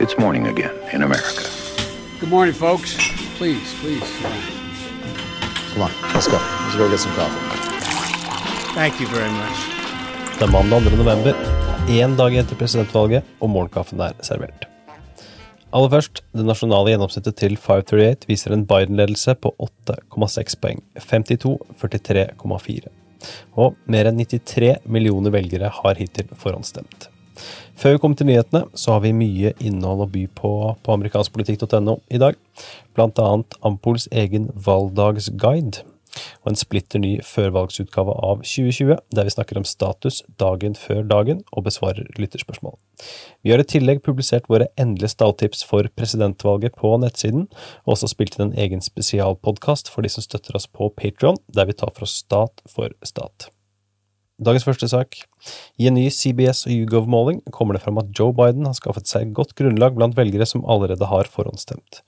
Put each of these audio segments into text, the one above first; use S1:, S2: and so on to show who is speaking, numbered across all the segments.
S1: It's morning again in America.
S2: Good morning, folks. Please, please.
S3: Come on, let's go. Let's go get some coffee.
S2: Thank you very much.
S4: Det er mandag 2. november, én dag etter presidentvalget, og morgenkaffen er servert. Aller først, det nasjonale gjennomsnittet til 538 viser en Biden-ledelse på 8,6 poeng, 52-43,4. Og mer enn 93 millioner velgere har hittil forhåndsstemt. Før vi kommer til nyhetene, så har vi mye innhold å by på på amerikanskpolitikk.no i dag. Blant annet Ampols egen valgdagsguide og en splitter ny førvalgsutgave av 2020, der vi snakker om status dagen før dagen og besvarer lytterspørsmål. Vi har i tillegg publisert våre endelige stalltips for presidentvalget på nettsiden, og også spilt inn en egen spesialpodkast for de som støtter oss på Patron, der vi tar for oss stat for stat. Dagens første sak. I en ny CBS og YouGov-måling kommer det fram at Joe Biden har skaffet seg godt grunnlag blant velgere som allerede har forhåndsstemt.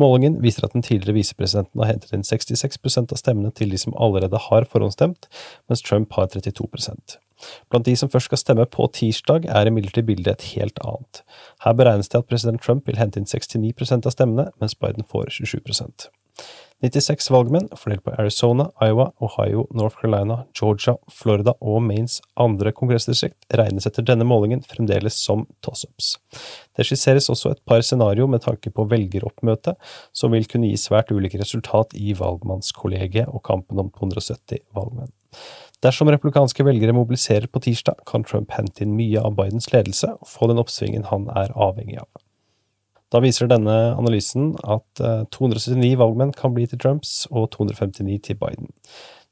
S4: Målingen viser at den tidligere visepresidenten har hentet inn 66% av stemmene til de som allerede har forhåndsstemt, mens Trump har 32% Blant de som først skal stemme på tirsdag, er imidlertid bildet et helt annet. Her beregnes det at president Trump vil hente inn 69% av stemmene, mens Biden får 27 96 valgmenn, fordelt på Arizona, Iowa, Ohio, North Carolina, Georgia, Florida og Maines andre kongressdistrikt, regnes etter denne målingen fremdeles som toss-ups. Det skisseres også et par scenario med tanke på velgeroppmøte, som vil kunne gi svært ulike resultat i valgmannskollegiet og kampen om 270 valgmenn. Dersom republikanske velgere mobiliserer på tirsdag, kan Trump hente inn mye av Bidens ledelse og få den oppsvingen han er avhengig av. Da viser denne analysen at 279 eh, valgmenn kan bli til Trumps og 259 til Biden.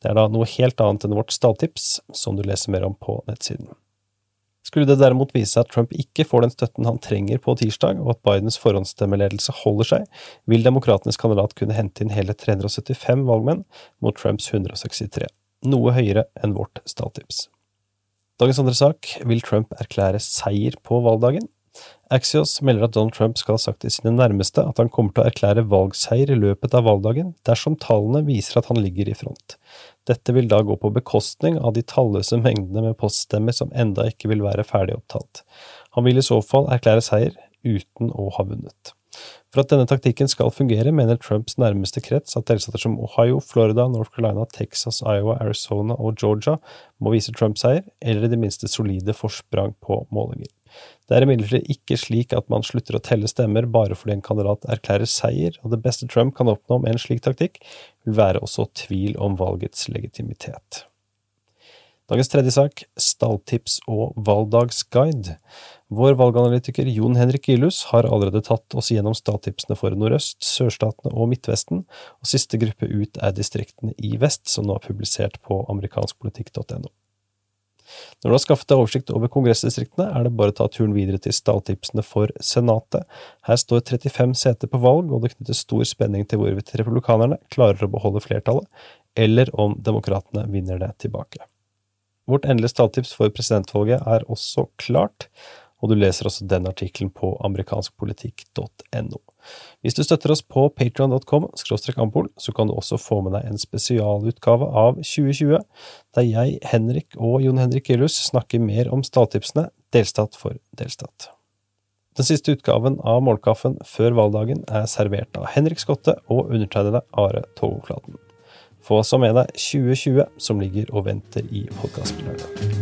S4: Det er da noe helt annet enn vårt stalltips, som du leser mer om på nettsiden. Skulle det derimot vise seg at Trump ikke får den støtten han trenger på tirsdag, og at Bidens forhåndsstemmeledelse holder seg, vil demokratenes kandidat kunne hente inn hele 375 valgmenn mot Trumps 163, noe høyere enn vårt stalltips. Dagens andre sak vil Trump erklære seier på valgdagen. Axios melder at Donald Trump skal ha sagt til sine nærmeste at han kommer til å erklære valgseier i løpet av valgdagen dersom tallene viser at han ligger i front. Dette vil da gå på bekostning av de talløse mengdene med poststemmer som enda ikke vil være ferdig opptalt. Han vil i så fall erklære seier uten å ha vunnet. For at denne taktikken skal fungere, mener Trumps nærmeste krets at delstater som Ohio, Florida, North Carolina, Texas, Iowa, Arizona og Georgia må vise Trump seier, eller i det minste solide forsprang på målinger. Det er imidlertid ikke slik at man slutter å telle stemmer bare fordi en kandidat erklærer seier, og det beste Trump kan oppnå med en slik taktikk, vil være også tvil om valgets legitimitet. Dagens tredje sak, stalltips og valgdagsguide. Vår valganalytiker Jon Henrik Gilhus har allerede tatt oss gjennom stalltipsene for Nordøst, sørstatene og Midtvesten, og siste gruppe ut er distriktene i vest, som nå er publisert på amerikanskpolitikk.no. Når du har skaffet deg oversikt over kongressdistriktene, er det bare å ta turen videre til stalltipsene for Senatet. Her står 35 seter på valg, og det knyttes stor spenning til hvorvidt republikanerne klarer å beholde flertallet, eller om demokratene vinner det tilbake. Vårt endelige stalltips for presidentvalget er også klart og du leser også den artikkelen på amerikanskpolitikk.no. Hvis du støtter oss på patreon.com ampol, så kan du også få med deg en spesialutgave av 2020, der jeg, Henrik og Jon Henrik Gillus snakker mer om stalltipsene, delstat for delstat. Den siste utgaven av Målkaffen før valgdagen er servert av Henrik Skotte og undertegnede Are Togoflaten. Få også med deg 2020, som ligger og venter i podkastspillerne.